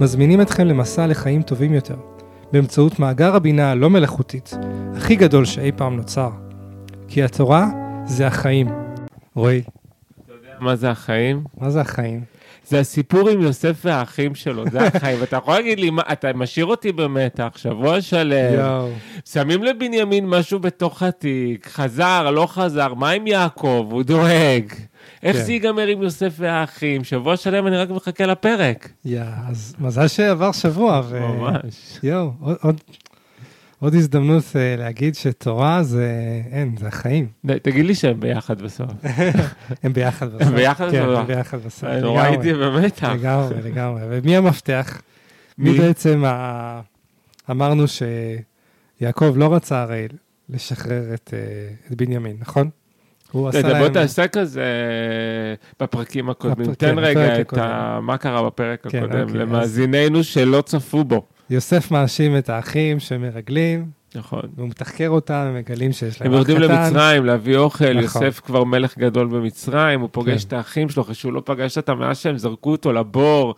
מזמינים אתכם למסע לחיים טובים יותר, באמצעות מאגר הבינה הלא מלאכותית, הכי גדול שאי פעם נוצר. כי התורה זה החיים. רועי, מה זה החיים? מה זה החיים? זה הסיפור עם יוסף והאחים שלו, זה החיים. ואתה יכול להגיד לי, מה, אתה משאיר אותי במתח, שבוע שלם, יואו. שמים לבנימין משהו בתוך התיק, חזר, לא חזר, מה עם יעקב? הוא דואג. איך כן. זה ייגמר עם יוסף והאחים? שבוע שלם אני רק מחכה לפרק. יא, אז מזל שעבר שבוע. ו... ממש. יואו, עוד, עוד, עוד הזדמנות אה, להגיד שתורה זה, אין, זה החיים. די, תגיד לי שהם ביחד בסוף. הם ביחד בסוף. הם ביחד כן, בסוף? הם ביחד בסוף. אני נורא. הייתי במתח. לגמרי, לגמרי. ומי המפתח? מי מי? בעצם ה... אמרנו שיעקב לא רצה הרי לשחרר את, אה, את בנימין, נכון? הוא עשה רגע, בוא להם... תעשה כזה בפרקים הקודמים. תן רגע את. מה קרה בפרק כן, הקודם, אוקיי, אז- למאזיננו שלא צפו בו. יוסף מאשים את האחים שמרגלים, נכון. והוא מתחקר אותם, הם מגלים שיש להם הם אח יורדים קטן. למצרים להביא אוכל, נכון. יוסף כבר מלך גדול במצרים, הוא פוגש כן. את האחים שלו, אחרי שהוא לא פגש אותם מאז שהם זרקו אותו לבור,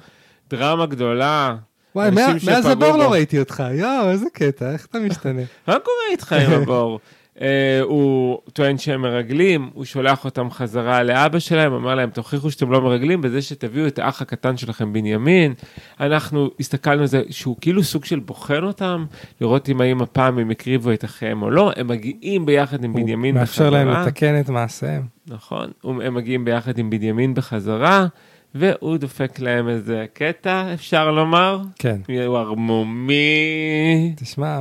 דרמה גדולה. וואי, מאז הבור בו. לא ראיתי אותך, יואו, איזה קטע, איך אתה משתנה? מה קורה איתך עם הבור? אה, הוא טוען שהם מרגלים, הוא שולח אותם חזרה לאבא שלהם, אמר להם, תוכיחו שאתם לא מרגלים בזה שתביאו את האח הקטן שלכם בנימין. אנחנו הסתכלנו על זה שהוא כאילו סוג של בוחן אותם, לראות אם האם הפעם הם הקריבו את אחיהם או לא, הם מגיעים ביחד עם הוא בנימין מאפשר להם בחזרה. לתקן את מעשיהם. נכון, הם מגיעים ביחד עם בנימין בחזרה, והוא דופק להם איזה קטע, אפשר לומר. כן. הוא ערמומי. תשמע,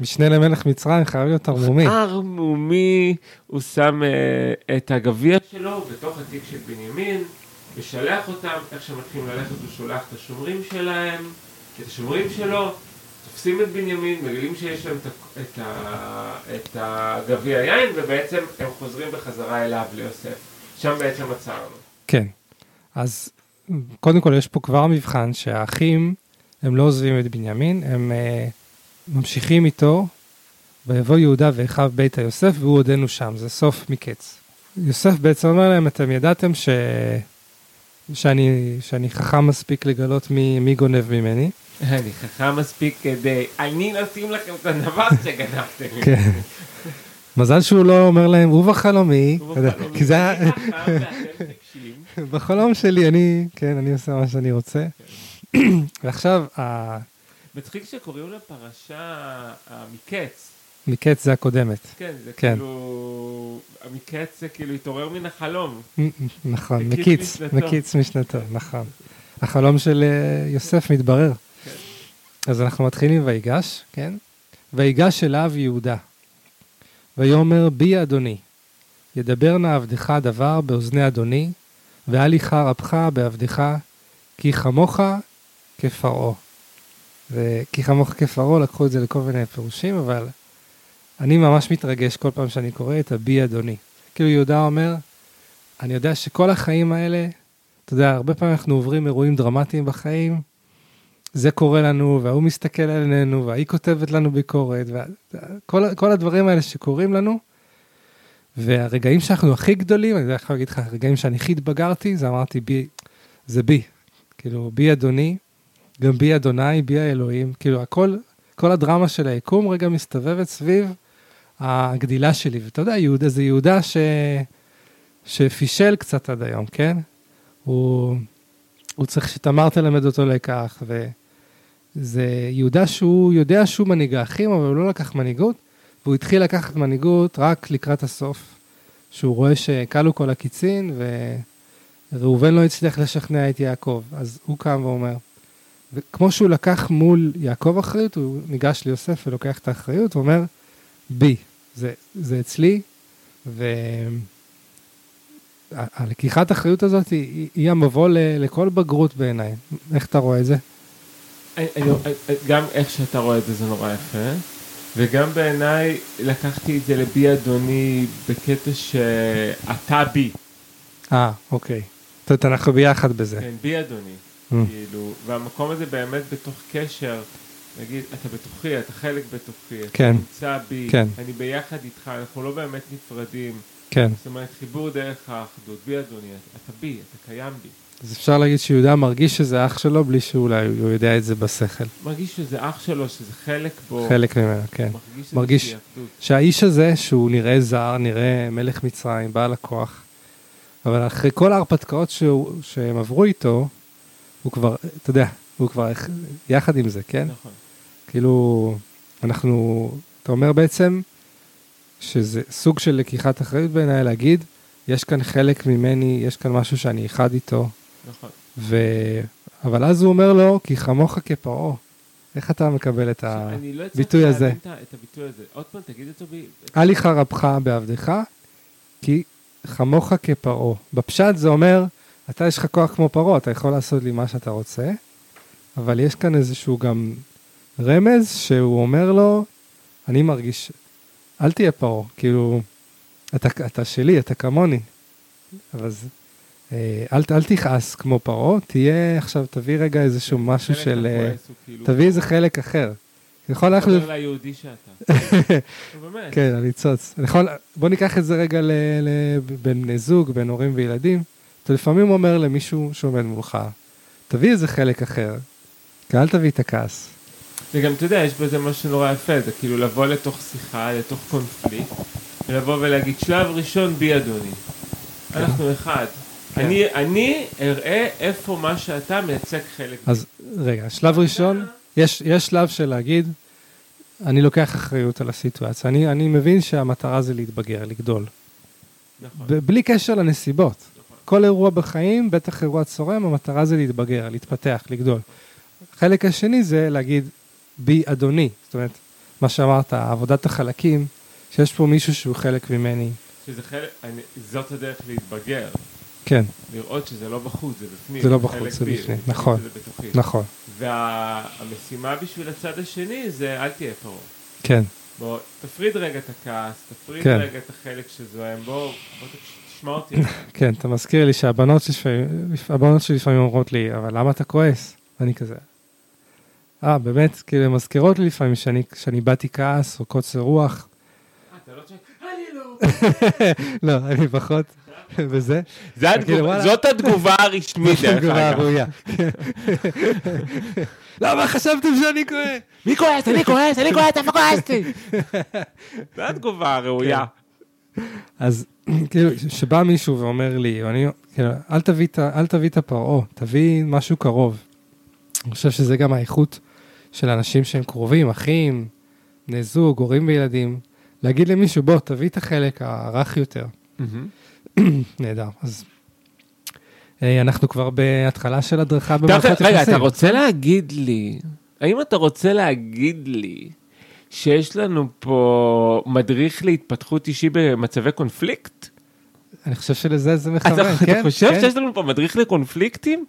משנה למלך מצרים חייב להיות ערמומי. ערמומי, הוא שם uh, את הגביע שלו בתוך התיק של בנימין, משלח אותם, איך שהם מתחילים ללכת הוא שולח את השומרים שלהם, את השומרים שלו, תופסים את בנימין, מגלים שיש להם את, הגביע יין, ובעצם הם חוזרים בחזרה אליו, ליוסף. שם בעצם עצרנו. כן. אז קודם כל יש פה כבר מבחן שהאחים, הם לא עוזבים את בנימין, הם uh, ממשיכים איתו, ויבוא יהודה ואחיו ביתה יוסף, והוא עודנו שם, זה סוף מקץ. יוסף בעצם אומר להם, אתם ידעתם ש... שאני, שאני חכם מספיק לגלות מי, מי גונב ממני. אני חכם מספיק כדי, אני נשים לכם את הדבר שגנבתם. כן. מזל שהוא לא אומר להם, ובחלומי, הוא בחלומי, כי זה היה. בחלום שלי, אני, כן, אני עושה מה שאני רוצה. ועכשיו, מצחיק שקוראים לפרשה המקץ. מקץ זה הקודמת. כן, זה כן. כאילו... המקץ זה כאילו התעורר מן החלום. נכון, מקיץ מקיץ, משנתו. נכון. החלום של אה, יוסף מתברר. כן. אז אנחנו מתחילים ויגש, כן? ויגש אליו יהודה. ויאמר בי אדוני, ידבר נא עבדך דבר באוזני אדוני, ואל יחר אפך בעבדך, כי כמוך כפרעה. וכי כמוך כפרעה, לקחו את זה לכל מיני פירושים, אבל אני ממש מתרגש כל פעם שאני קורא את הבי אדוני. כאילו יהודה אומר, אני יודע שכל החיים האלה, אתה יודע, הרבה פעמים אנחנו עוברים אירועים דרמטיים בחיים, זה קורה לנו, וההוא מסתכל עלינו, וההיא כותבת לנו ביקורת, וכל כל הדברים האלה שקורים לנו, והרגעים שאנחנו הכי גדולים, אני יכול להגיד לך, הרגעים שאני הכי התבגרתי, זה אמרתי בי, זה בי. כאילו, בי אדוני, גם בי אדוני, בי האלוהים, כאילו, הכל, כל הדרמה של היקום רגע מסתובבת סביב הגדילה שלי. ואתה יודע, יהודה זה יהודה ש... שפישל קצת עד היום, כן? הוא, הוא צריך שתמר תלמד אותו לקח, וזה יהודה שהוא יודע שהוא מנהיג האחים, אבל הוא לא לקח מנהיגות, והוא התחיל לקחת מנהיגות רק לקראת הסוף, שהוא רואה שכלו כל הקיצין, וראובן לא הצליח לשכנע את יעקב, אז הוא קם ואומר, וכמו שהוא לקח מול יעקב אחריות, הוא ניגש ליוסף ולוקח את האחריות, הוא אומר, בי, זה, זה אצלי, ו... הלקיחת אחריות הזאת היא, היא המבוא ל, לכל בגרות בעיניי. איך אתה רואה את זה? גם איך שאתה רואה את זה זה נורא יפה, וגם בעיניי לקחתי את זה לבי אדוני בקטע שאתה בי, אה, אוקיי. זאת אומרת, אנחנו ביחד בזה. כן, בי אדוני. כאילו, והמקום הזה באמת בתוך קשר, נגיד, אתה בתוכי, אתה חלק בתוכי, אתה כן. נמצא בי, כן. אני ביחד איתך, אנחנו לא באמת נפרדים, כן. זאת אומרת, חיבור דרך האחדות, בי אדוני, אתה בי, אתה קיים בי. אז אפשר להגיד שיהודה מרגיש שזה אח שלו בלי שאולי הוא יודע את זה בשכל. מרגיש שזה אח שלו, שזה חלק בו, חלק ממנו, כן. מרגיש, מרגיש-. שהאיש הזה, שהוא נראה זר, נראה מלך מצרים, בעל הכוח, אבל אחרי כל ההרפתקאות שהוא, שהם עברו איתו, הוא כבר, אתה יודע, הוא כבר יחד עם זה, כן? נכון. כאילו, אנחנו, אתה אומר בעצם שזה סוג של לקיחת אחריות בעיניי להגיד, יש כאן חלק ממני, יש כאן משהו שאני אחד איתו, נכון. ו... אבל אז הוא אומר לו, כי חמוך כפרעה. איך אתה מקבל את ה... אני לא הצלחתי הביטוי הזה. להבין את הביטוי הזה. עוד פעם, תגיד אותו בי. אל יחרבך בעבדך, כי חמוך כפרעה. בפשט זה אומר, אתה יש לך כוח כמו פרעה, אתה יכול לעשות לי מה שאתה רוצה, אבל יש כאן איזשהו גם רמז שהוא אומר לו, אני מרגיש, אל תהיה פרעה, כאילו, אתה, אתה שלי, אתה כמוני. אז אה, אל, אל תכעס כמו פרעה, תהיה עכשיו, תביא רגע איזשהו משהו של... אה, כאילו- תביא איזה חלק אחר. יכול ללכת... תדבר ליהודי שאתה. באמת. כן, הניצוץ. בוא ניקח את זה רגע בין בני זוג, בין הורים וילדים. אתה לפעמים אומר למישהו שעומד מולך, תביא איזה חלק אחר, אל תביא את הכעס. וגם, אתה יודע, יש בזה משהו נורא יפה, זה כאילו לבוא לתוך שיחה, לתוך קונפליקט, ולבוא ולהגיד, שלב ראשון בי אדוני. אנחנו אחד. כן. אני, אני אראה איפה מה שאתה מייצג חלק. אז רגע, שלב ראשון, יש, יש שלב של להגיד, אני לוקח אחריות על הסיטואציה. אני, אני מבין שהמטרה זה להתבגר, לגדול. נכון. בלי קשר לנסיבות. כל אירוע בחיים, בטח אירוע צורם, המטרה זה להתבגר, להתפתח, לגדול. החלק השני זה להגיד, בי אדוני. זאת אומרת, מה שאמרת, עבודת החלקים, שיש פה מישהו שהוא חלק ממני. שזה חלק, אני, זאת הדרך להתבגר. כן, לראות שזה לא בחוץ, זה בפנים. זה לא בחוץ, זה בפנים, נכון. בתוכי. נכון, והמשימה בשביל הצד השני זה אל תהיה פרעה. כן, בוא, תפריד רגע את הכעס, תפריד כן. רגע את החלק שזוהם, בוא, בוא תקש- תשמע אותי. כן, אתה מזכיר לי שהבנות שלי לפעמים אומרות לי, אבל למה אתה כועס? אני כזה. אה, באמת, כאילו, הן מזכירות לי לפעמים שאני, שאני באתי כעס או קוצר רוח. אה, אתה לא צועק, אני לא. לא, אני פחות בזה. זה כאילו, התגובה-. זאת התגובה הרשמית, זאת דרך התגובה אגב. הראויה. למה חשבתם שאני כועס? מי כועס? אני כועס, אני כועס, איפה כועסתי? זו התגובה הראויה. אז כאילו, שבא מישהו ואומר לי, ואני, כאילו, אל תביא אל תביא את הפרעה, תביא משהו קרוב. אני חושב שזה גם האיכות של אנשים שהם קרובים, אחים, בני זוג, הורים וילדים. להגיד למישהו, בוא, תביא את החלק הרך יותר. נהדר. אז אה, אנחנו כבר בהתחלה של הדרכה במערכות יחסים. רגע, אתה רוצה להגיד לי, האם אתה רוצה להגיד לי שיש לנו פה מדריך להתפתחות אישי במצבי קונפליקט? אני חושב שלזה זה מכוון, אתה כן? אתה חושב כן. שיש לנו פה מדריך לקונפליקטים?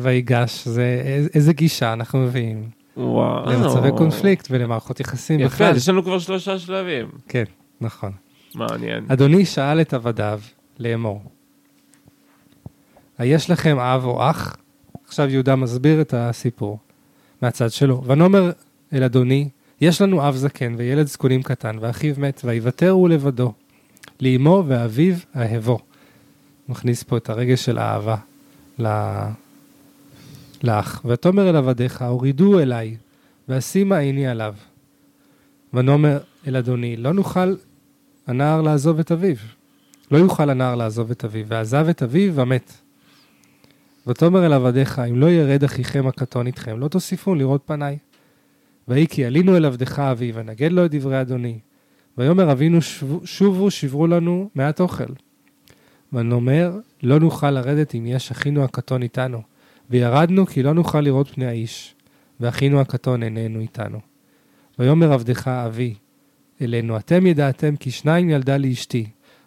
ויגש, זה איזה- גישה אנחנו מביאים וואו. למצבי קונפליקט ולמערכות יחסים יפה, בכלל. אז יש לנו כבר שלושה שלבים. כן, נכון. מעניין. אדוני שאל את עבדיו לאמור, היש לכם אב או אח? עכשיו יהודה מסביר את הסיפור מהצד שלו. ונאמר אל אדוני, יש לנו אב זקן וילד זקונים קטן, ואחיו מת, ויוותר הוא לבדו. לאמו ואביו אהבו. מכניס פה את הרגש של האהבה ל- לאח. ותאמר אל עבדיך, הורידו אליי, ואשימה עיני עליו. ונאמר אל אדוני, לא נוכל הנער לעזוב את אביו. לא יוכל הנער לעזוב את אביו, ועזב את אביו ומת. ותאמר אל עבדיך, אם לא ירד אחיכם הקטון איתכם, לא תוסיפון לראות פניי. ויהי כי עלינו אל עבדך אבי, ונגד לו את דברי אדוני. ויאמר אבינו שובו, שברו לנו מעט אוכל. ונאמר, לא נוכל לרדת אם יש אחינו הקטון איתנו. וירדנו כי לא נוכל לראות פני האיש, ואחינו הקטון איננו איתנו. ויאמר עבדך אבי, אלינו, אתם ידעתם כי שניים ילדה לי אשתי,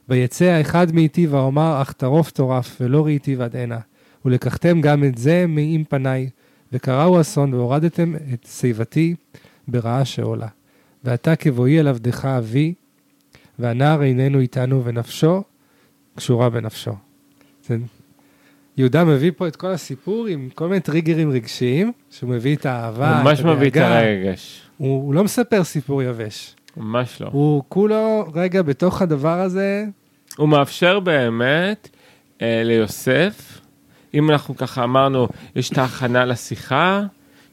ויצא האחד מאיתי ואומר, אך טרוף טורף, ולא ראיתי ועד הנה, ולקחתם גם את זה מעם פניי, וקראו אסון והורדתם את שיבתי ברעה שאולה. ועתה כבואי אל עבדך אבי, והנער איננו איתנו, ונפשו קשורה בנפשו. זה... יהודה מביא פה את כל הסיפור עם כל מיני טריגרים רגשיים, שהוא מביא את האהבה, ממש את מביא את הדאגה. הרגש. הוא, הוא לא מספר סיפור יבש. ממש לא. הוא כולו רגע בתוך הדבר הזה, הוא מאפשר באמת אה, ליוסף, אם אנחנו ככה אמרנו, יש את ההכנה לשיחה,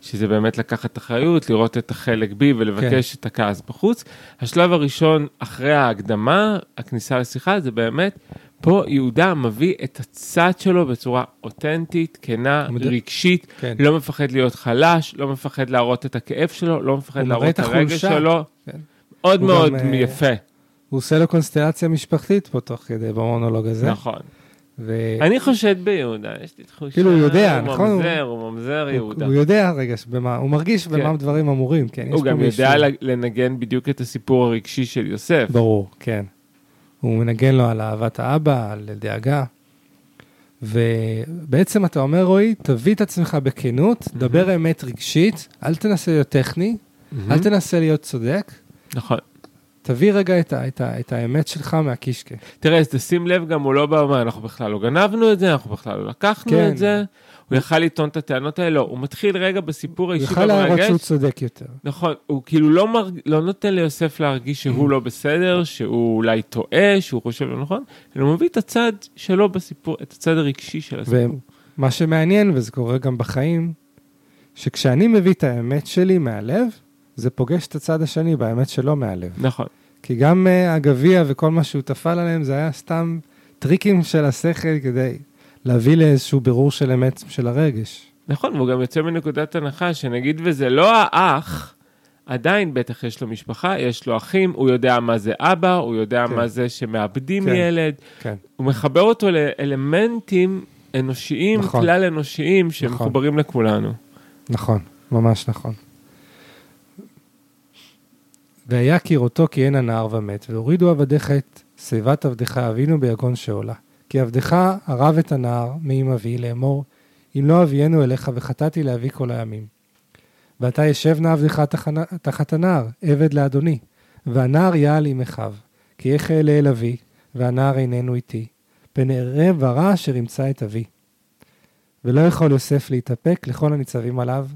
שזה באמת לקחת אחריות, לראות את החלק בי ולבקש כן. את הכעס בחוץ. השלב הראשון אחרי ההקדמה, הכניסה לשיחה, זה באמת, פה יהודה מביא את הצד שלו בצורה אותנטית, כנה, מד- רגשית, כן. לא מפחד להיות חלש, לא מפחד להראות את הכאב שלו, לא מפחד להראות את הרגש החולשה. שלו. כן. מאוד מאוד גם, אה, יפה, הוא עושה לו קונסטלציה משפחתית פה תוך כדי במונולוג הזה. נכון. ו... אני חושד ביהודה, יש לי תחושה. כאילו, הוא יודע, הוא נכון? ממזר, הוא ממזר הוא, יהודה. הוא יודע רגע במה, הוא מרגיש כן. במה דברים אמורים, כן. הוא גם מישהו- יודע לנגן בדיוק את הסיפור הרגשי של יוסף. ברור, כן. הוא מנגן לו על אהבת האבא, על דאגה. ובעצם אתה אומר, רועי, תביא את עצמך בכנות, דבר אמת רגשית, אל תנסה להיות טכני, מהמם. אל תנסה להיות צודק, נכון. תביא רגע את, ה, את, ה, את האמת שלך מהקישקע. תראה, אז תשים לב, גם הוא לא בא ואומר, אנחנו בכלל לא גנבנו את זה, אנחנו בכלל לא לקחנו כן. את זה. הוא יכל לטעון את הטענות האלה, לא, הוא מתחיל רגע בסיפור הוא האישי יוכל להראות שהוא והמרגש. צודק יותר. נכון, הוא כאילו לא, מרג... לא נותן ליוסף להרגיש שהוא לא בסדר, שהוא אולי טועה, שהוא חושב לא נכון, אלא הוא מביא את הצד שלו בסיפור, את הצד הרגשי של הסיפור. ומה שמעניין, וזה קורה גם בחיים, שכשאני מביא את האמת שלי מהלב, זה פוגש את הצד השני באמת שלו מהלב. נכון. כי גם uh, הגביע וכל מה שהוא טפל עליהם, זה היה סתם טריקים של השכל כדי להביא לאיזשהו בירור של אמת של הרגש. נכון, והוא גם יוצא מנקודת הנחה שנגיד וזה לא האח, עדיין בטח יש לו משפחה, יש לו אחים, הוא יודע מה זה אבא, הוא יודע כן. מה זה שמאבדים כן. ילד, כן. הוא מחבר אותו לאלמנטים אנושיים, נכון. כלל אנושיים, שמחוברים לכולנו. נכון, ממש נכון. והיה כראותו כי אין הנער ומת, והורידו עבדיך את שיבת עבדך אבינו ביגון שאולה. כי עבדך ערב את הנער מעם אבי לאמור, אם לא אביאנו אליך וחטאתי לאבי כל הימים. ועתה ישב נא עבדך תחת הנער, עבד לאדוני, והנער יעל עם אחיו, כי איך אעלה אל אבי, והנער איננו איתי, פן אראה ברע אשר ימצא את אבי. ולא יכול יוסף להתאפק לכל הניצבים עליו,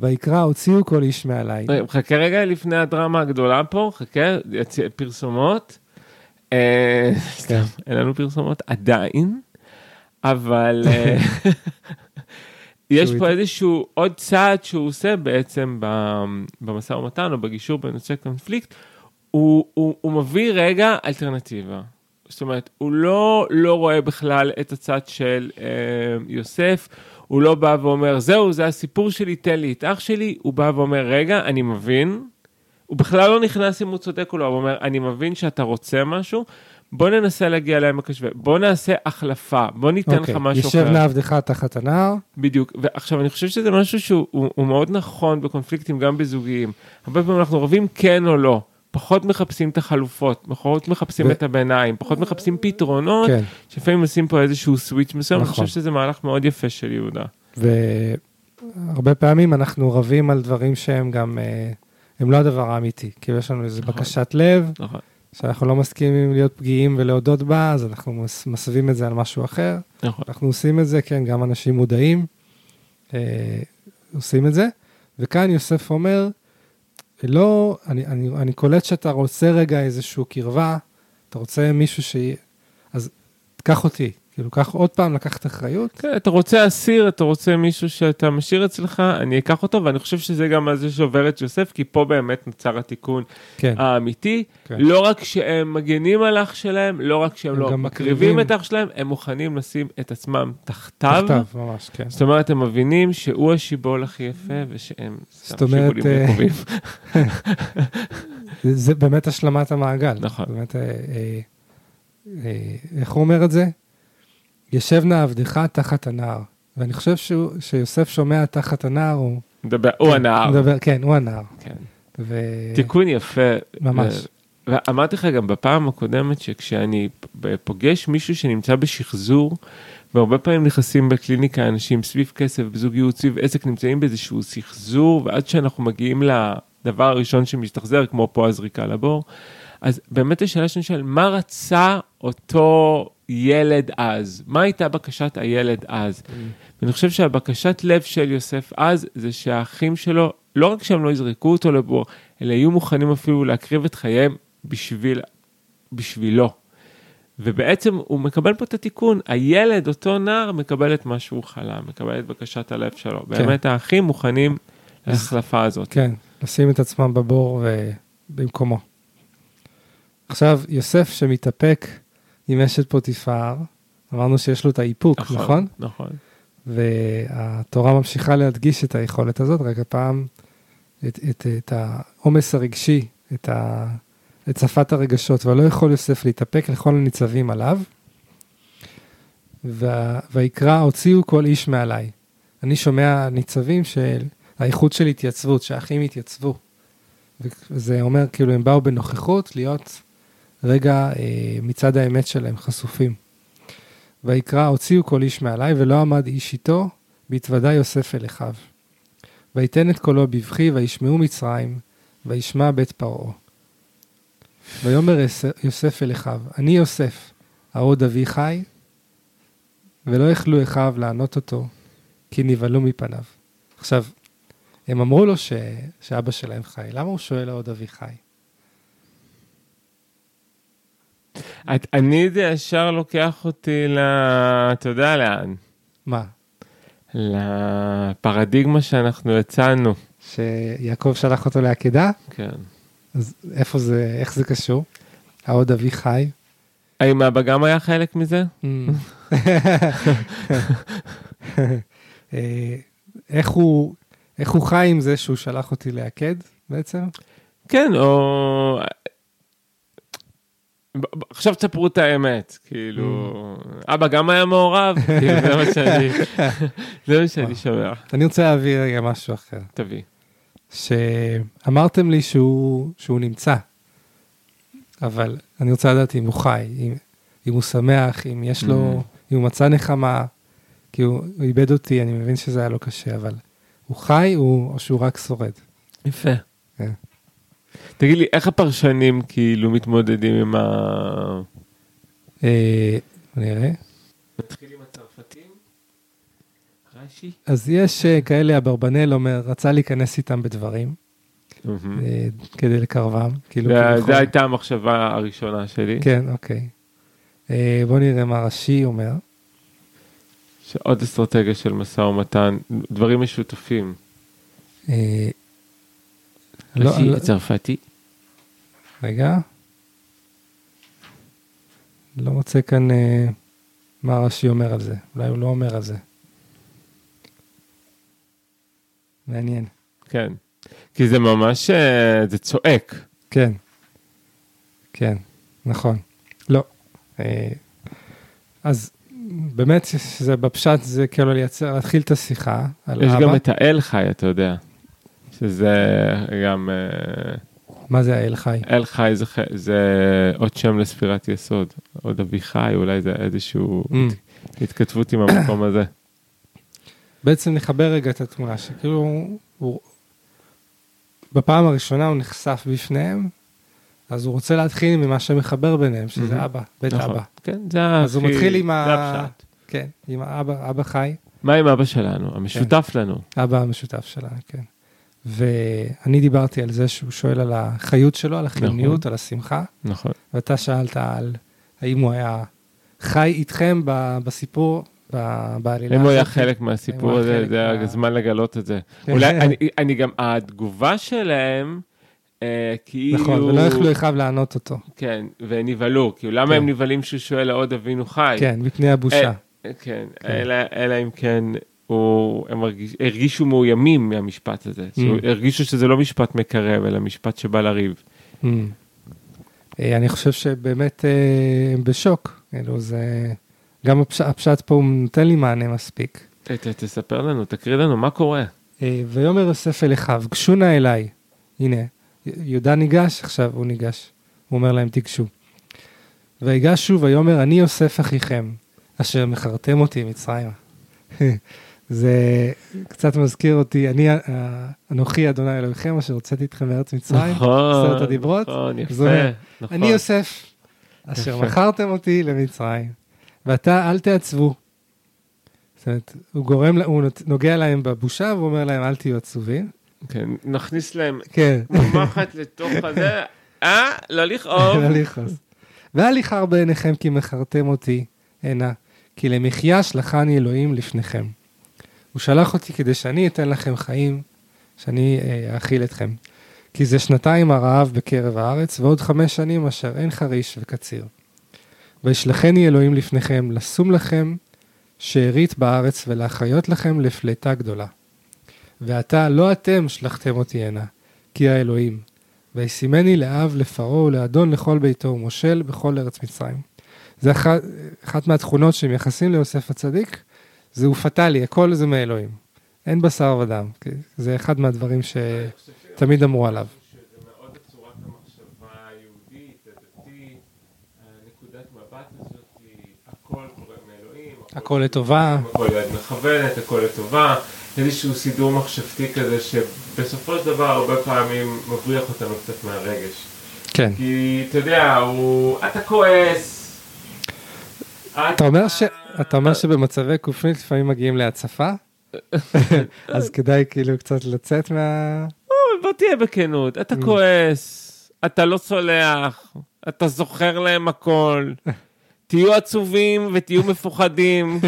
ויקרא הוציאו כל איש מעלי. רגע, חכה רגע לפני הדרמה הגדולה פה, חכה, פרסומות. אה, סתם, אין לנו פרסומות עדיין, אבל אה, יש פה איזשהו עוד צעד שהוא עושה בעצם במשא ומתן או בגישור בנושא קונפליקט, הוא, הוא, הוא מביא רגע אלטרנטיבה. זאת אומרת, הוא לא, לא רואה בכלל את הצד של אה, יוסף, הוא לא בא ואומר, זהו, זה הסיפור שלי, תן לי את אח שלי, הוא בא ואומר, רגע, אני מבין, הוא בכלל לא נכנס אם הוא צודק או לא, הוא אומר, אני מבין שאתה רוצה משהו, בוא ננסה להגיע לעמק השווה, בוא נעשה החלפה, בוא ניתן אוקיי, לך משהו ישב אחר. נא עבדך תחת הנער, בדיוק, ועכשיו אני חושב שזה משהו שהוא הוא, הוא מאוד נכון בקונפליקטים גם בזוגיים. הרבה פעמים אנחנו רבים כן או לא, פחות מחפשים את החלופות, פחות מחפשים ו- את הביניים, פחות מחפשים פתרונות, כן, שלפעמים עושים פה איזשהו סוויץ' מסוים, אני נכון. חושב שזה מהלך מאוד יפה של יהודה. והרבה פעמים אנחנו רבים על דברים שהם גם, אה, הם לא הדבר האמיתי, כאילו יש לנו איזו נכון. בקשת לב, נכון, שאנחנו לא מסכימים להיות פגיעים ולהודות בה, אז אנחנו מס- מסווים את זה על משהו אחר. נכון. אנחנו עושים את זה, כן, גם אנשים מודעים אה, עושים את זה. וכאן יוסף אומר, לא, אני, אני, אני קולט שאתה רוצה רגע איזושהי קרבה, אתה רוצה מישהו ש... אז קח אותי, כאילו, קח עוד פעם לקחת אחריות. כן, אתה רוצה אסיר, אתה רוצה מישהו שאתה משאיר אצלך, אני אקח אותו, ואני חושב שזה גם על זה שעובר את יוסף, כי פה באמת נוצר התיקון כן, האמיתי. כן. לא רק שהם מגנים על אח שלהם, לא רק שהם הם לא מקריבים. את אח שלהם, הם מוכנים לשים את עצמם תחתיו. תחתיו, ממש, כן. זאת אומרת, הם מבינים שהוא השיבול הכי יפה, ושהם סתם שיבולים אה, רקובים. זה, זה באמת השלמת המעגל. נכון. באמת, אה, אה, אה, איך הוא אומר את זה? ישב נא עבדך תחת הנער. ואני חושב שהוא, שיוסף שומע תחת הנער, הוא... מדבר- הוא הנער. מדבר, כן, הוא הנער. כן. ו... תיקון יפה. ממש. ו- ואמרתי לך גם בפעם הקודמת שכשאני פוגש מישהו שנמצא בשחזור, והרבה פעמים נכנסים בקליניקה אנשים סביב כסף, בזוגיות, סביב עסק, נמצאים באיזשהו סחזור, ועד שאנחנו מגיעים לדבר הראשון שמשתחזר, כמו פה הזריקה לבור, אז באמת השאלה שאני שואל, מה רצה אותו ילד אז? מה הייתה בקשת הילד אז? ואני חושב שהבקשת לב של יוסף אז, זה שהאחים שלו, לא רק שהם לא יזרקו אותו לבור, אלא יהיו מוכנים אפילו להקריב את חייהם בשביל, בשבילו. ובעצם הוא מקבל פה את התיקון, הילד, אותו נער, מקבל את מה שהוא חלם, מקבל את בקשת הלב שלו. כן. באמת האחים מוכנים להחלפה הזאת. כן, לשים את עצמם בבור ובמקומו. עכשיו, יוסף שמתאפק עם אשת פוטיפר, אמרנו שיש לו את האיפוק, נכון? נכון. נכון. והתורה ממשיכה להדגיש את היכולת הזאת, רק הפעם את, את, את העומס הרגשי, את, ה, את שפת הרגשות, ולא יכול יוסף להתאפק לכל הניצבים עליו. ויקרא, הוציאו כל איש מעליי. אני שומע ניצבים של האיכות של התייצבות, שהאחים התייצבו. וזה אומר, כאילו, הם באו בנוכחות להיות רגע אה, מצד האמת שלהם חשופים. ויקרא, הוציאו כל איש מעליי, ולא עמד איש איתו, בהתוודע יוסף אל אחיו. ויתן את קולו בבכי, וישמעו מצרים, וישמע בית פרעה. ויאמר יוסף אל אחיו, אני יוסף, העוד אבי חי, ולא יכלו אחיו לענות אותו, כי נבהלו מפניו. עכשיו, הם אמרו לו ש... שאבא שלהם חי, למה הוא שואל העוד אבי חי? את, אני זה ישר לוקח אותי ל... אתה יודע לאן? מה? לפרדיגמה שאנחנו הצענו. שיעקב שלח אותו לעקדה? כן. אז איפה זה, איך זה קשור? העוד אבי חי? האם אבא גם היה חלק מזה? Mm. אה, איך הוא, איך הוא חי עם זה שהוא שלח אותי לעקד בעצם? כן, או עכשיו תספרו את האמת, כאילו, mm. אבא גם היה מעורב, כאילו, זה מה שאני, זה מה שאני שומע. אני רוצה להביא רגע משהו אחר. תביא. שאמרתם לי שהוא, שהוא נמצא, אבל אני רוצה לדעת אם הוא חי, אם, אם הוא שמח, אם יש לו, mm. אם הוא מצא נחמה, כי הוא, הוא איבד אותי, אני מבין שזה היה לו קשה, אבל הוא חי או שהוא רק שורד? יפה. כן. תגיד לי, איך הפרשנים כאילו מתמודדים עם ה... אה, נראה. נתחיל עם הצרפתים? רש"י? אז יש אה, כאלה, אברבנאל אומר, רצה להיכנס איתם בדברים, אה, כדי לקרבם. כאילו, זו הייתה המחשבה הראשונה שלי. כן, אוקיי. בוא נראה מה רש"י אומר. שעוד אסטרטגיה של משא ומתן, דברים משותפים. לא, רש"י לא- צרפתי. רגע. לא מוצא כאן אה, מה רש"י אומר על זה. אולי הוא לא אומר על זה. מעניין. כן. כי זה ממש, אה, זה צועק. כן. כן, נכון. לא. אה, אז באמת, זה בפשט, זה כאילו לייצר, להתחיל את השיחה על יש אבא. יש גם את האל חי, אתה יודע. שזה גם... אה, מה זה האל חי? אל חי זה, זה עוד שם לספירת יסוד, עוד אביחי, אולי זה איזשהו mm. התכתבות עם המקום הזה. בעצם נחבר רגע את התמונה, שכאילו הוא, בפעם הראשונה הוא נחשף בפניהם, אז הוא רוצה להתחיל ממה שמחבר ביניהם, שזה mm-hmm. אבא, בית נכון. אבא. כן, זה אז הוא מתחיל עם ה... כן, עם האבא, אבא חי. מה עם אבא שלנו, המשותף כן. לנו? אבא המשותף שלנו, כן. ואני דיברתי על זה שהוא שואל על החיות שלו, על החיוניות, נכון. על השמחה. נכון. ואתה שאלת על האם הוא היה חי איתכם בסיפור, בעלילה אם הוא היה חלק מהסיפור הזה, זה היה זמן לגלות את זה. כן. אולי, אני, אני גם, התגובה שלהם, אה, כאילו... נכון, ולא יכלו אחיו לענות אותו. כן, ונבהלו, כאילו, למה הם כן. נבהלים שהוא שואל לעוד אבינו חי? כן, מפני הבושה. אה, כן, כן. אלא אם כן הוא, הם הרגיש, הרגישו מאוימים מהמשפט הזה, mm. הרגישו שזה לא משפט מקרב, אלא משפט שבא לריב. Mm. אה, אני חושב שבאמת אה, הם בשוק, כאילו זה, גם הפש, הפשט פה הוא נותן לי מענה מספיק. ת, ת, תספר לנו, תקריא לנו, מה קורה? אה, ויאמר יוסף אל אחיו, גשו נא אליי. הנה, יהודה ניגש, עכשיו הוא ניגש. הוא אומר להם, תיגשו. ויגשו ויאמר, אני יוסף אחיכם, אשר מכרתם אותי מצרימה. זה קצת מזכיר אותי, אני, אה, אנוכי אדוני אלוהיכם אשר הוצאתי אתכם מארץ מצרים, נכון, עשרת הדיברות. נכון, יפה, נכון. אני יוסף, אשר יפה. מכרתם אותי למצרים, ואתה אל תעצבו. זאת אומרת, הוא גורם, הוא נוגע להם בבושה, והוא אומר להם, אל תהיו עצובים. כן, נכניס להם כן. מחט לתוך הזה, אה? לא לכאוב. לא לכעוס. ואל יכער בעיניכם כי מכרתם אותי הנה, כי למחיה שלחני אלוהים לפניכם. הוא שלח אותי כדי שאני אתן לכם חיים, שאני אה, אאכיל אתכם. כי זה שנתיים הרעב בקרב הארץ, ועוד חמש שנים אשר אין חריש וקציר. וישלחני אלוהים לפניכם, לשום לכם שארית בארץ, ולהחיות לכם לפלטה גדולה. ועתה לא אתם שלחתם אותי הנה, כי האלוהים. וישימני לאב לפרעה ולאדון לכל ביתו ומושל בכל ארץ מצרים. זה אחת, אחת מהתכונות שמייחסים ליוסף הצדיק, זה הוא פטאלי, הכל זה מאלוהים. אין בשר ודם. זה אחד מהדברים שתמיד אמרו עליו. הכל לטובה. הכל יד מכוונת, הכל לטובה. איזשהו סידור מחשבתי כזה שבסופו של דבר הרבה פעמים מבריח אותנו קצת מהרגש. כן. כי אתה יודע, הוא... אתה כועס. אתה אומר, ש... אתה אומר שבמצבי קופנית לפעמים מגיעים להצפה? אז כדאי כאילו קצת לצאת מה... בוא תהיה בכנות, אתה. כועס, אתה לא סולח, אתה זוכר להם הכל. תהיו עצובים ותהיו מפוחדים,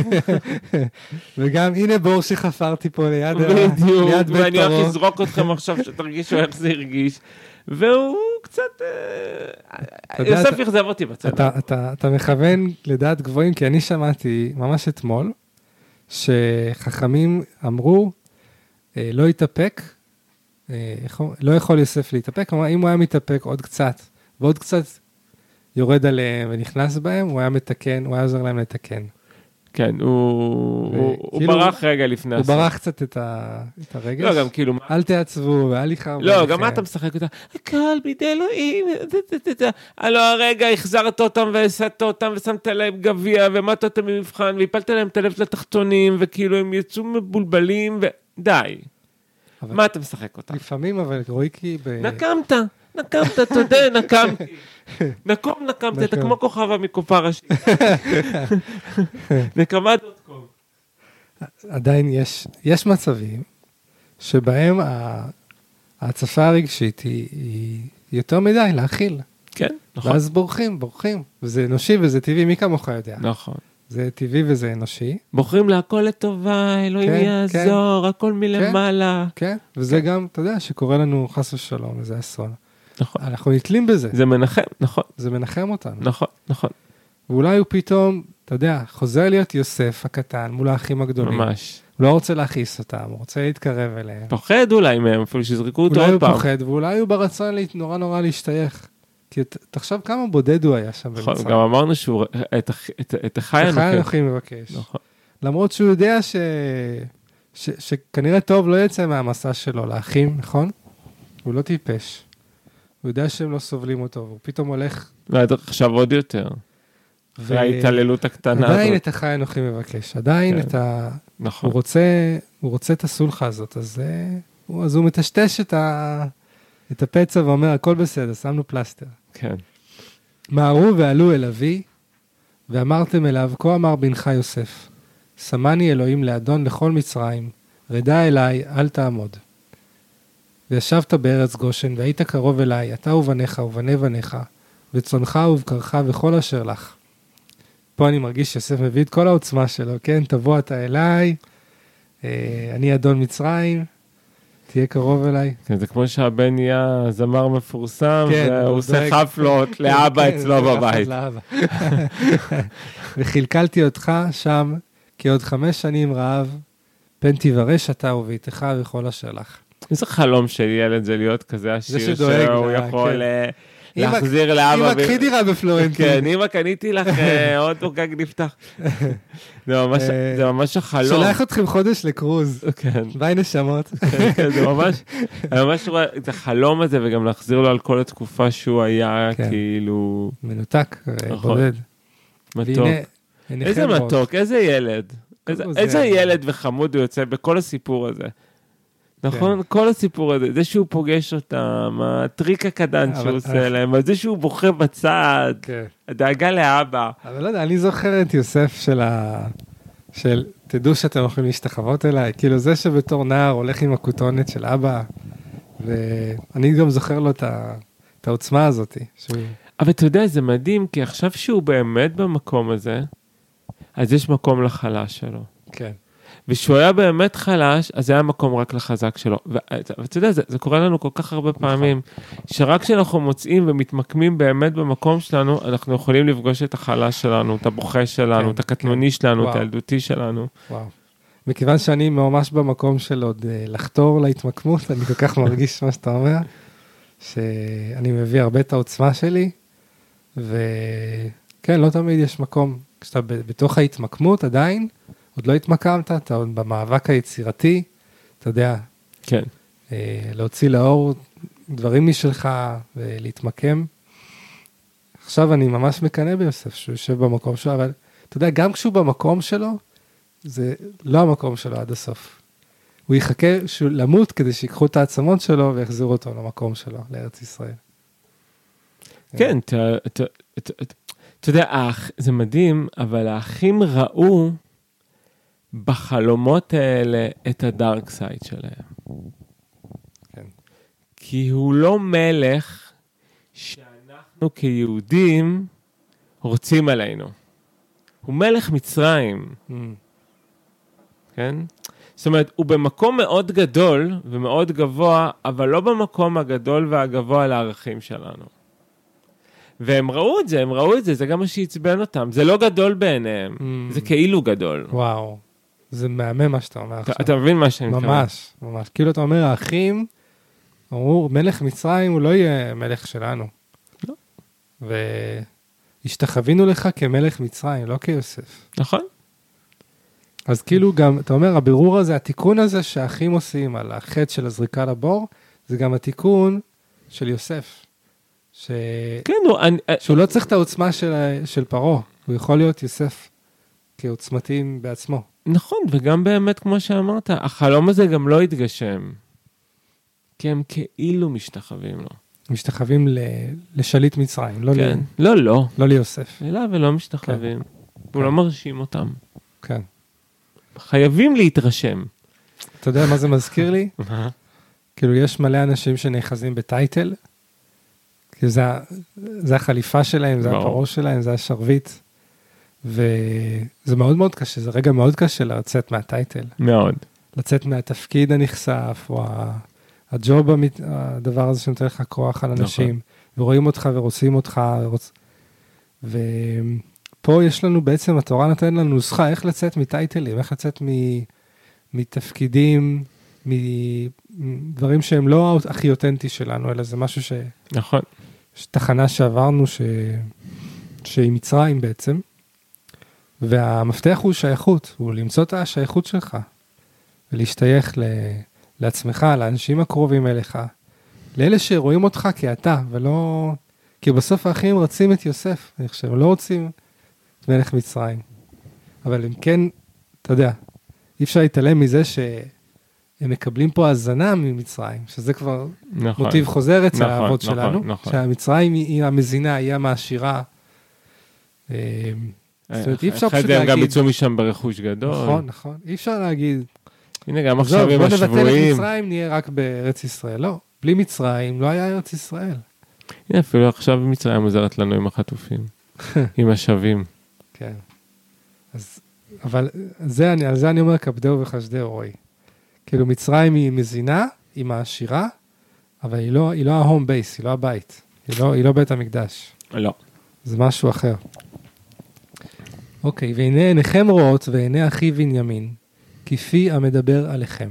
וגם הנה בור שחפרתי פה ליד, ה- בדיוק, ליד בית ואני הולך פרעה. לזרוק אתכם עכשיו שתרגישו איך זה הרגיש. והוא קצת... אה, יוסף אכזב אותי בצד. אתה, אתה, אתה מכוון לדעת גבוהים, כי אני שמעתי ממש אתמול, שחכמים אמרו, אה, לא יתאפק, אה, לא יכול יוסף להתאפק, כלומר, אם הוא היה מתאפק עוד קצת, ועוד קצת יורד עליהם ונכנס בהם, הוא היה מתקן, הוא היה עוזר להם לתקן. כן, הוא הוא- הוא כאילו, ברח רגע לפני הוא הסוף. ברח קצת את, ה, את הרגש. לא, גם כאילו... אל תעצבו ואל יכער. לא. גם מה אתה משחק אותה? הכל בידי אלוהים. הלא הרגע החזרת אותם והסעת אותם ושמת להם גביע והעמדת אותם במבחן והפלת להם את הלב לתחתונים וכאילו הם יצאו מבולבלים ודי. מה אתה משחק אותה? לפעמים, אבל רואי כי... ב... נקמת, נקמת, תודה, נקמתי. נקום נקמת, אתה. כמו כוכבה מקופה ראשית. נקמה דוט קום. עדיין יש, יש מצבים שבהם ההצפה הרגשית היא, היא יותר מדי להכיל. כן, נכון. ואז בורחים, בורחים. וזה אנושי וזה טבעי, מי כמוך יודע. נכון. זה טבעי וזה אנושי, בוחרים לה הכל לטובה, אלוהים כן, יעזור, הכל מלמעלה. כן? וזה גם, אתה יודע, שקורה לנו חס ושלום, איזה אסון. נכון. אנחנו נתלים בזה, זה מנחם, נכון, זה מנחם אותנו. נכון, נכון, ואולי הוא פתאום, אתה יודע, חוזר להיות יוסף הקטן מול האחים הגדולים. ממש. הוא לא רוצה להכעיס אותם, הוא רוצה להתקרב אליהם. פוחד אולי מהם, אפילו שיזרקו אותו אולי הוא עוד פעם. פוחד, ואולי הוא ברצון נורא נורא להשתייך. כי ת- תחשוב כמה בודד הוא היה שם נכון, במצרים. גם אמרנו שהוא, את את- את אחי אנוכי. אנוכי מבקש. נכון. למרות שהוא יודע ש... ש... שכנראה טוב לא יצא מהמסע שלו לאחים, נכון? הוא לא טיפש. הוא יודע שהם לא סובלים אותו, והוא פתאום הולך... ועד עכשיו עוד יותר. אחרי ההתעללות הקטנה עדיין הזאת. את אחי אנוכי מבקש, עדיין כן. את ה... נכון. הוא רוצה, הוא רוצה את הסולחה הזאת, אז, אה, הוא, אז הוא מטשטש את, ה... את הפצע ואומר, הכל בסדר, שמנו פלסטר. כן. מהרו ועלו אל אבי, ואמרתם אליו, כה אמר בנך יוסף, שמני אלוהים לאדון לכל מצרים, רדה אליי, אל תעמוד. וישבת בארץ גושן, והיית קרוב אליי, אתה ובניך ובני בניך, וצונך ובקרך וכל אשר לך. פה אני מרגיש שיוסף מביא את כל העוצמה שלו, כן? תבוא אתה אליי, אה, אני אדון מצרים, תהיה קרוב אליי. כן, זה כמו שהבן נהיה זמר מפורסם, כן, והוא הוא עושה. חפלות לאבא כן, אצלו בבית. וכלכלתי אותך שם, כי עוד חמש שנים רעב, פן תברש אתה וביתך וכל אשר לך. איזה חלום של ילד זה להיות כזה עשיר, שהוא לה, יכול כן. אה, להחזיר לאבא. אמא, קחי דירה בפלורנטין. כן, אמא, קניתי לך אה, אוטו גג נפתח. זה ממש- אה, החלום. שולח אתכם חודש לקרוז. כן, ביי נשמות. כן, כן, זה ממש, אני ממש רואה את החלום הזה, וגם להחזיר לו על כל התקופה שהוא היה. כאילו, מנותק, אה, נכון. בודד. מתוק. איזה. מתוק, איזה ילד. איזה- זה- איזה ילד וחמוד הוא יוצא בכל הסיפור הזה. נכון? כל הסיפור הזה, זה שהוא פוגש אותם, הטריק הקטן אבל- שהוא עושה להם, זה שהוא בוכה בצד, כן. הדאגה לאבא. אבל לא יודע, אני זוכר את יוסף של ה... של תדעו שאתם יכולים להשתחוות אליי, כאילו זה שבתור נער הולך עם הכותונת של אבא, ואני גם זוכר לו את, ה... את העוצמה הזאת, שהוא... אבל אתה יודע, זה מדהים, כי עכשיו שהוא באמת במקום הזה, אז יש מקום לחלש שלו. כן. וכשהוא היה באמת חלש, אז היה מקום רק לחזק שלו. ואתה יודע, זה, זה קורה לנו כל כך הרבה פעמים, שרק כשאנחנו מוצאים ומתמקמים באמת במקום שלנו, אנחנו יכולים לפגוש את החלש שלנו, את הבוכה שלנו, כן, את הקטנוני שלנו, את וואו. הילדותי שלנו. וואו. מכיוון שאני ממש במקום של עוד אה, לחתור להתמקמות, אני כל כך מרגיש מה שאתה אומר, שאני מביא הרבה את העוצמה שלי, וכן, לא תמיד יש מקום. כשאתה בתוך ההתמקמות עדיין, עוד לא התמקמת, אתה עוד במאבק היצירתי, אתה יודע, כן. אה, להוציא לאור דברים משלך ולהתמקם. עכשיו אני ממש מקנא ביוסף שהוא יושב במקום שלו, אבל אתה יודע, גם כשהוא במקום שלו, זה לא המקום שלו עד הסוף. הוא יחכה שהוא למות כדי שיקחו את העצמות שלו ויחזירו אותו למקום שלו, לארץ ישראל. כן, אתה- יודע, זה מדהים, אבל האחים ראו בחלומות האלה את הדארק סייד שלהם. כן. כי הוא לא מלך שאנחנו כיהודים רוצים עלינו. הוא מלך מצרים, Mm, כן? זאת אומרת, הוא במקום מאוד גדול ומאוד גבוה, אבל לא במקום הגדול והגבוה לערכים שלנו. והם ראו את זה, הם ראו את זה, זה גם מה שעצבן אותם. זה לא גדול בעיניהם, Mm. זה כאילו גדול. וואו, זה מהמם מה שאתה אומר אתה, עכשיו. אתה מבין מה שאני מתכוון? ממש, ממש. כאילו אתה אומר, האחים אמרו, מלך מצרים הוא לא יהיה מלך שלנו. לא. והשתחווינו לך כמלך מצרים, לא כיוסף. נכון? אז כאילו גם, אתה אומר, הבירור הזה, התיקון הזה שהאחים עושים על החטא של הזריקה לבור, זה גם התיקון של יוסף. ש... כן, הוא, אני, שהוא לא צריך את העוצמה של, של פרעה, הוא יכול להיות יוסף כעוצמתי בעצמו. נכון, וגם באמת, כמו שאמרת, החלום הזה גם לא התגשם. כי הם כאילו משתחווים לו. משתחווים ל... לשליט מצרים, לא, כן. ל... לא, לא. לא ליוסף. אלא ולא משתחווים. הוא כן. לא מרשים אותם. כן. חייבים להתרשם. אתה יודע מה זה מזכיר לי? כאילו, יש מלא אנשים שנאחזים בטייטל, כי זה, זה החליפה שלהם, זה. הפרעה שלהם, זה השרביט, וזה מאוד מאוד קשה, זה רגע מאוד קשה לצאת מהטייטל, מאוד. לצאת מהתפקיד הנכסף, או הג'וב, המת- הדבר הזה שנותן לך כוח על אנשים, נכון. ורואים אותך ורוצים אותך, ורוצ... ופה יש לנו בעצם, התורה נותנת לנו נוסחה איך לצאת מטייטלים, איך לצאת מ... מתפקידים, מדברים שהם לא הכי אותנטי שלנו, אלא זה משהו ש... נכון. יש תחנה שעברנו ש... שהיא מצרים בעצם, והמפתח הוא שייכות, הוא למצוא את השייכות שלך, ולהשתייך ל... לעצמך, לאנשים הקרובים אליך, לאלה שרואים אותך כאתה, ולא... כי בסוף האחים רצים את יוסף, אני חושב, לא רוצים את מלך מצרים. אבל הם כן, אתה יודע, אי אפשר להתעלם מזה שהם מקבלים פה הזנה ממצרים, שזה כבר נכון. מוטיב חוזר אצל נכון, האבות נכון, שלנו, נכון. שהמצרים היא היא המזינה, היא המעשירה. אה, זאת אומרת, אי אפשר אחרי פשוט זה הם גם להגיד- יצאו משם ברכוש גדול. נכון, נכון. אי אפשר להגיד, הנה, גם עכשיו עם בוא נבטל את השבויים. מצרים, נהיה רק בארץ ישראל. לא, בלי מצרים לא היה ארץ ישראל. הנה, אפילו עכשיו מצרים עוזרת לנו עם החטופים. עם השבים. כן. אז, אבל זה אני, על זה אני אומר כבדהו וחשדהו, רועי. כאילו מצרים היא מזינה, היא מעשירה, אבל היא לא, היא לא ההום בייס, היא לא הבית. היא לא, היא לא בית המקדש. לא. זה משהו אחר. אוקיי, והנה עיניכם רואות ועיני אחי בנימין, כפי המדבר עליכם.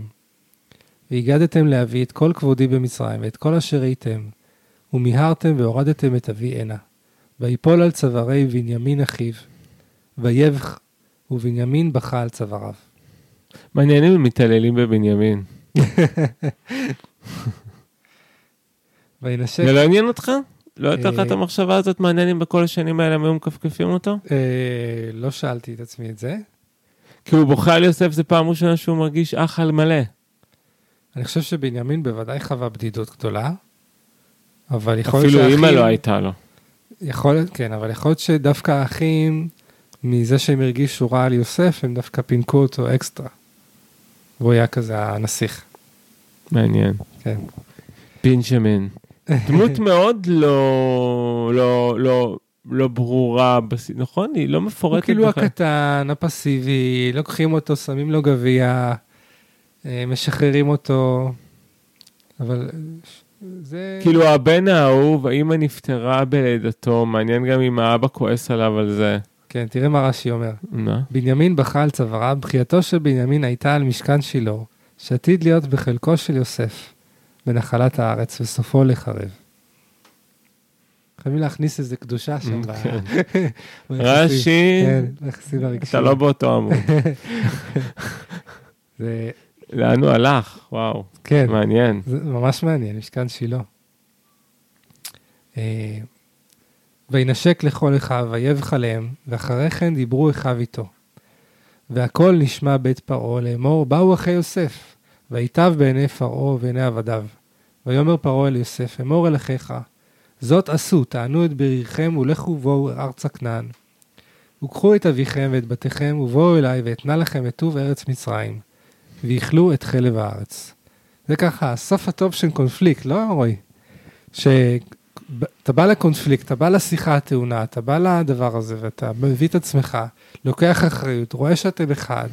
והגדתם להביא את כל כבודי במצרים, ואת כל אשר ראיתם, ומיהרתם והורדתם את אבי הנה. ויפול על צווארי בנימין אחיו, ויבך, ובנימין בכה על צוואריו. מעניין אם מתעללים בבנימין. וינשק, זה לא עניין אותך? לא הייתה לך את אה, המחשבה הזאת, מעניין אם בכל השנים האלה הם היו מכפכפים אותו? אה, לא שאלתי את עצמי את זה. כי הוא בוכה על יוסף, זה פעם ראשונה שהוא מרגיש אח על מלא. אני חושב שבנימין בוודאי חווה בדידות גדולה, אבל יכול להיות אפילו אימא לא הייתה לו. יכול להיות, כן, אבל יכול להיות שדווקא האחים, מזה שהם הרגישו רע על יוסף, הם דווקא פינקו אותו אקסטרה. והוא היה כזה הנסיך, מעניין. כן. בנג'מין. דמות מאוד לא, לא, לא, לא ברורה, בס... נכון? היא לא הוא מפורטת. כאילו בכלל. הקטן, הפסיבי, לוקחים אותו, שמים לו גביע, אה, משחררים אותו, אבל זה... כאילו הבן האהוב, האמא נפטרה בלידתו, מעניין גם אם האבא כועס עליו על זה. כן, תראה מה רש"י אומר. מה? בנימין בכה על צווארה, בחייתו של בנימין הייתה על משכן שילה, שעתיד להיות בחלקו של יוסף, בנחלת הארץ, וסופו לחרב. חייבים להכניס איזה קדושה שם. כן. רש"י, כן. אתה לא באותו עמוד. לאן הוא הלך? וואו, כן, מעניין. זה ממש מעניין, משכן שילה. אה, וינשק לכל אחיו, ויבך עליהם, ואחרי כן דיברו אחיו איתו. והכל נשמע בית פרעה לאמור, באו אחי יוסף, ויטב בעיני פרעה ובעיני עבדיו. ויאמר פרעה אל יוסף, אמור אל אחיך, זאת עשו, טענו את ברירכם ולכו בואו ארצה כנען. וקחו את אביכם ואת בתיכם ובואו אליי ואתנה לכם את טוב ארץ מצרים, ויאכלו את חלב הארץ. זה ככה, הסוף הטוב של קונפליקט, לא רועי? שאתה בא לקונפליקט, אתה בא לשיחה הטעונה, אתה בא לדבר הזה ואתה מביא את עצמך, לוקח אחריות, רואה שאתם אחד,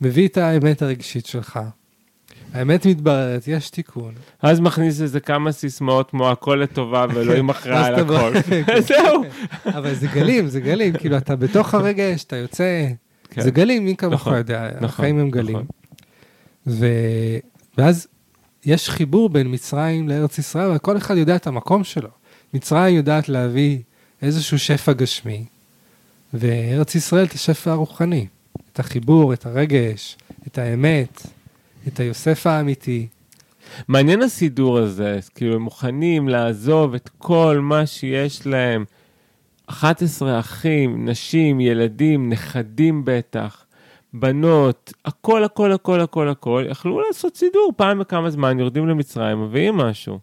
מביא את האמת הרגשית שלך. האמת מתבררת, יש תיקון. אז מכניס איזה כמה סיסמאות כמו הכל לטובה ואלוהים אחראי ואז על הכל. כן. זהו. אבל זה גלים, זה גלים, כאילו אתה בתוך הרגש, אתה יוצא, כן. זה גלים, מי כמוך נכון, יודע, נכון, החיים הם גלים. נכון. ואז יש חיבור בין מצרים לארץ ישראל, וכל אחד יודע את המקום שלו. מצרים יודעת להביא איזשהו שפע גשמי, וארץ ישראל את השפע הרוחני, את החיבור, את הרגש, את האמת, את היוסף האמיתי. מעניין הסידור הזה, כאילו הם מוכנים לעזוב את כל מה שיש להם. 11 אחים, נשים, ילדים, נכדים בטח, בנות, הכל הכל הכל הכל הכל, יכלו לעשות סידור פעם בכמה זמן, יורדים למצרים, מביאים משהו.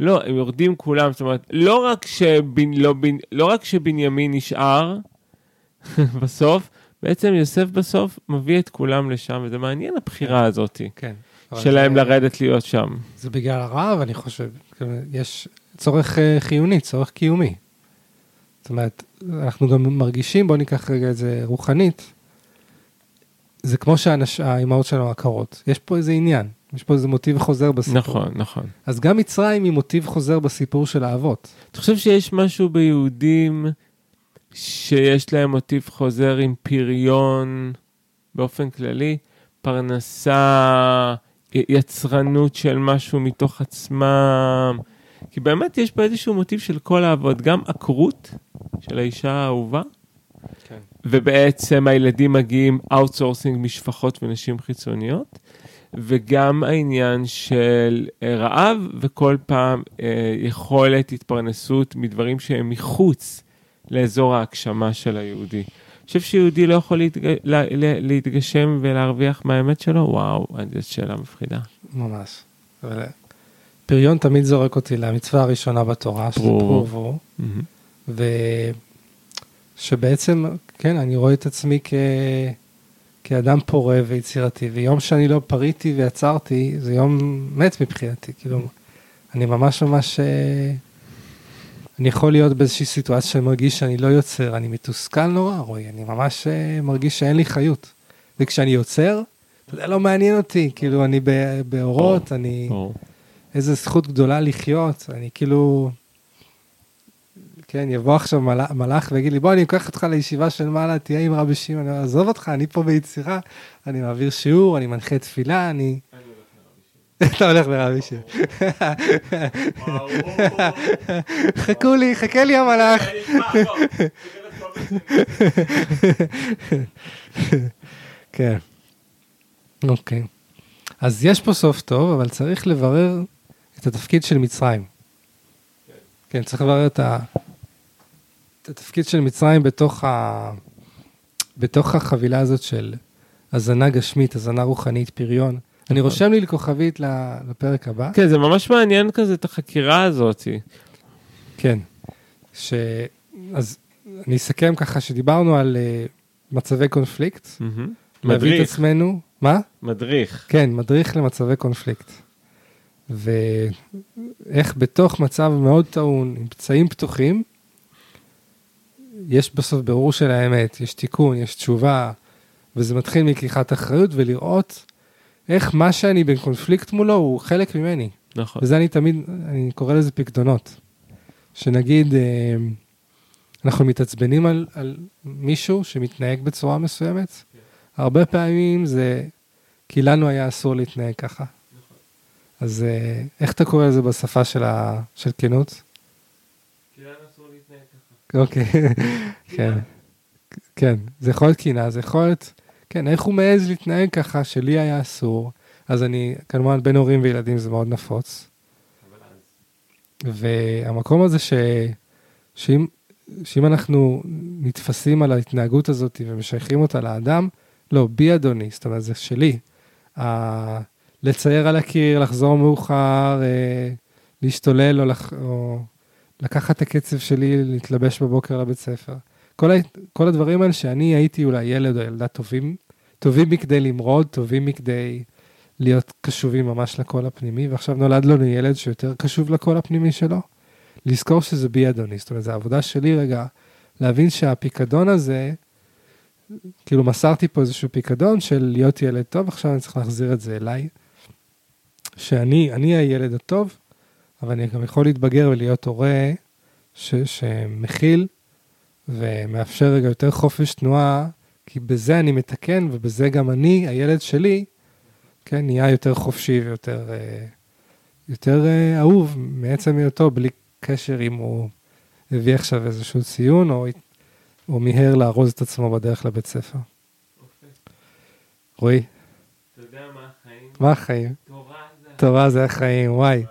לא, הם יורדים כולם, זאת אומרת, לא רק, שבנ, לא, בנ, לא רק שבנימין נשאר בסוף, בעצם יוסף בסוף מביא את כולם לשם, וזה מעניין הבחירה הזאת. כן. שלהם זה- לרדת להיות שם. זה בגלל הרעב, אני חושב. כאילו, יש צורך אה, חיוני, צורך קיומי. זאת אומרת, אנחנו גם מרגישים, בואו ניקח רגע את זה רוחנית, זה כמו שהאימהות שלנו עקרות. יש פה איזה עניין, יש פה איזה מוטיב חוזר בסיפור. נכון, נכון. אז גם מצרים היא מוטיב חוזר בסיפור של האבות. אתה חושב שיש משהו ביהודים שיש להם מוטיב חוזר עם פריון באופן כללי? פרנסה, יצרנות של משהו מתוך עצמם? כי באמת יש פה איזשהו מוטיב של כל האבות, גם עקרות של האישה האהובה, כן. ובעצם הילדים מגיעים outsourcing משפחות ונשים חיצוניות, וגם העניין של אה, רעב, וכל פעם אה, יכולת התפרנסות מדברים שהם מחוץ לאזור ההגשמה של היהודי. אני חושב שיהודי לא יכול להתג... לה... לה... להתגשם ולהרוויח מהאמת שלו? וואו, זו שאלה מפחידה. ממש. אבל אה, פריון תמיד זורק אותי למצווה הראשונה בתורה, שזה פרו ורבו. פרו ורבו. ושבעצם, כן, אני רואה את עצמי כ... כאדם פורה ויצירתי, ויום שאני לא פריתי ויצרתי, זה יום מת מבחינתי, כאילו, אני ממש ממש, אה, אני יכול להיות באיזושהי סיטואציה שאני מרגיש שאני לא יוצר, אני מתוסכל נורא, רועי, אני ממש אה, מרגיש שאין לי חיות. וכשאני יוצר, זה לא מעניין אותי, כאילו, אני ב- באורות, אני... איזה זכות גדולה לחיות, אני כאילו... כן, יבוא עכשיו מלאך, מלאך ויגיד לי, בוא, אני אקח אותך לישיבה של מעלה, תהיה עם רבי שמעון, אני אומר, עזוב אותך, אני פה ביצירה, אני מעביר שיעור, אני מנחה תפילה, אני... אתה הולך לרבי שמעון. חכו לי, חכה לי המלאך. כן. אוקיי. אז יש פה סוף טוב, אבל צריך לברר את התפקיד של מצרים. כן, צריך לברר. את התפקיד של מצרים בתוך, ה... בתוך החבילה הזאת של הזנה גשמית, הזנה רוחנית, פריון. אני נכון. רושם לי לכוכבית לפרק הבא. כן, זה ממש מעניין כזה את החקירה הזאת. כן. ש... אז אני אסכם ככה שדיברנו על uh, מצבי קונפליקט. מהמם. להביא את מדריך, עצמנו, מה? מדריך. כן, מדריך למצבי קונפליקט. ואיך בתוך מצב מאוד טעון, עם פצעים פתוחים, יש בסוף ברור של האמת, יש תיקון, יש תשובה, וזה מתחיל מלקיחת אחריות ולראות איך מה שאני בקונפליקט מולו הוא חלק ממני. נכון. וזה אני תמיד, אני קורא לזה פקדונות. שנגיד, אה, אנחנו מתעצבנים על, על מישהו שמתנהג בצורה מסוימת, הרבה פעמים זה כי לנו היה אסור להתנהג ככה. אז אה, איך אתה קורא לזה בשפה של, ה, של כנות? אוקיי, כן, כן, זה יכול להיות קינה, זה יכול להיות, כן, איך הוא מעז להתנהג ככה שלי היה אסור, אז אני, כמובן בין הורים וילדים זה מאוד נפוץ. והמקום הזה ש, שאם, שאם אנחנו נתפסים על ההתנהגות הזאת ומשייכים אותה לאדם, לא, בי אדוני, זאת אומרת, זה שלי. ה... לצייר על הקיר, לחזור מאוחר, אה, להשתולל או, לח... או לקחת את הקצב שלי, להתלבש בבוקר לבית ספר. כל, ה... כל הדברים האלה שאני הייתי אולי ילד או ילדה טובים, טובים מכדי למרוד, טובים מכדי להיות קשובים ממש לקול הפנימי, ועכשיו נולד לנו ילד שיותר קשוב לקול הפנימי שלו. לזכור שזה בי אדוני, זאת אומרת, זו העבודה שלי רגע, להבין שהפיקדון הזה, כאילו מסרתי פה איזשהו פיקדון של להיות ילד טוב, עכשיו אני צריך להחזיר את זה אליי. שאני, אני הילד הטוב, אבל אני גם יכול להתבגר ולהיות הורה ש, שמכיל ומאפשר רגע יותר חופש תנועה, כי בזה אני מתקן ובזה גם אני, הילד שלי, כן, נהיה יותר חופשי ויותר אה, יותר אה, אהוב מעצם היותו, בלי קשר אם הוא הביא עכשיו איזשהו ציון או, או מיהר לארוז את עצמו בדרך לבית ספר. רועי, אתה יודע מה החיים? מה החיים? תורה זה... החיים, וואי.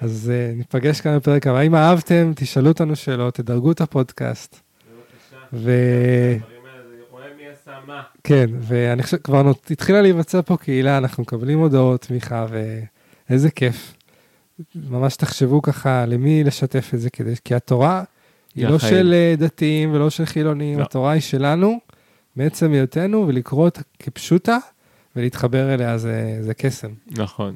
אז uh, ניפגש כאן בפרק הבא. אם אהבתם, תשאלו אותנו שאלות, תדרגו את הפודקאסט. בבקשה. ו... הדברים האלה, זה רואה מי עשה מה. כן, ואני חושב, כבר נות- התחילה להיווצר פה קהילה, אנחנו מקבלים הודעות תמיכה, ואיזה כיף. ממש תחשבו ככה למי לשתף את זה, כדי, כי התורה היא זה לא החיים. של אה, דתיים ולא של חילונים, לא. התורה היא שלנו, מעצם היותנו, ולקרוא אותה כפשוטה, ולהתחבר אליה זה, זה קסם. נכון.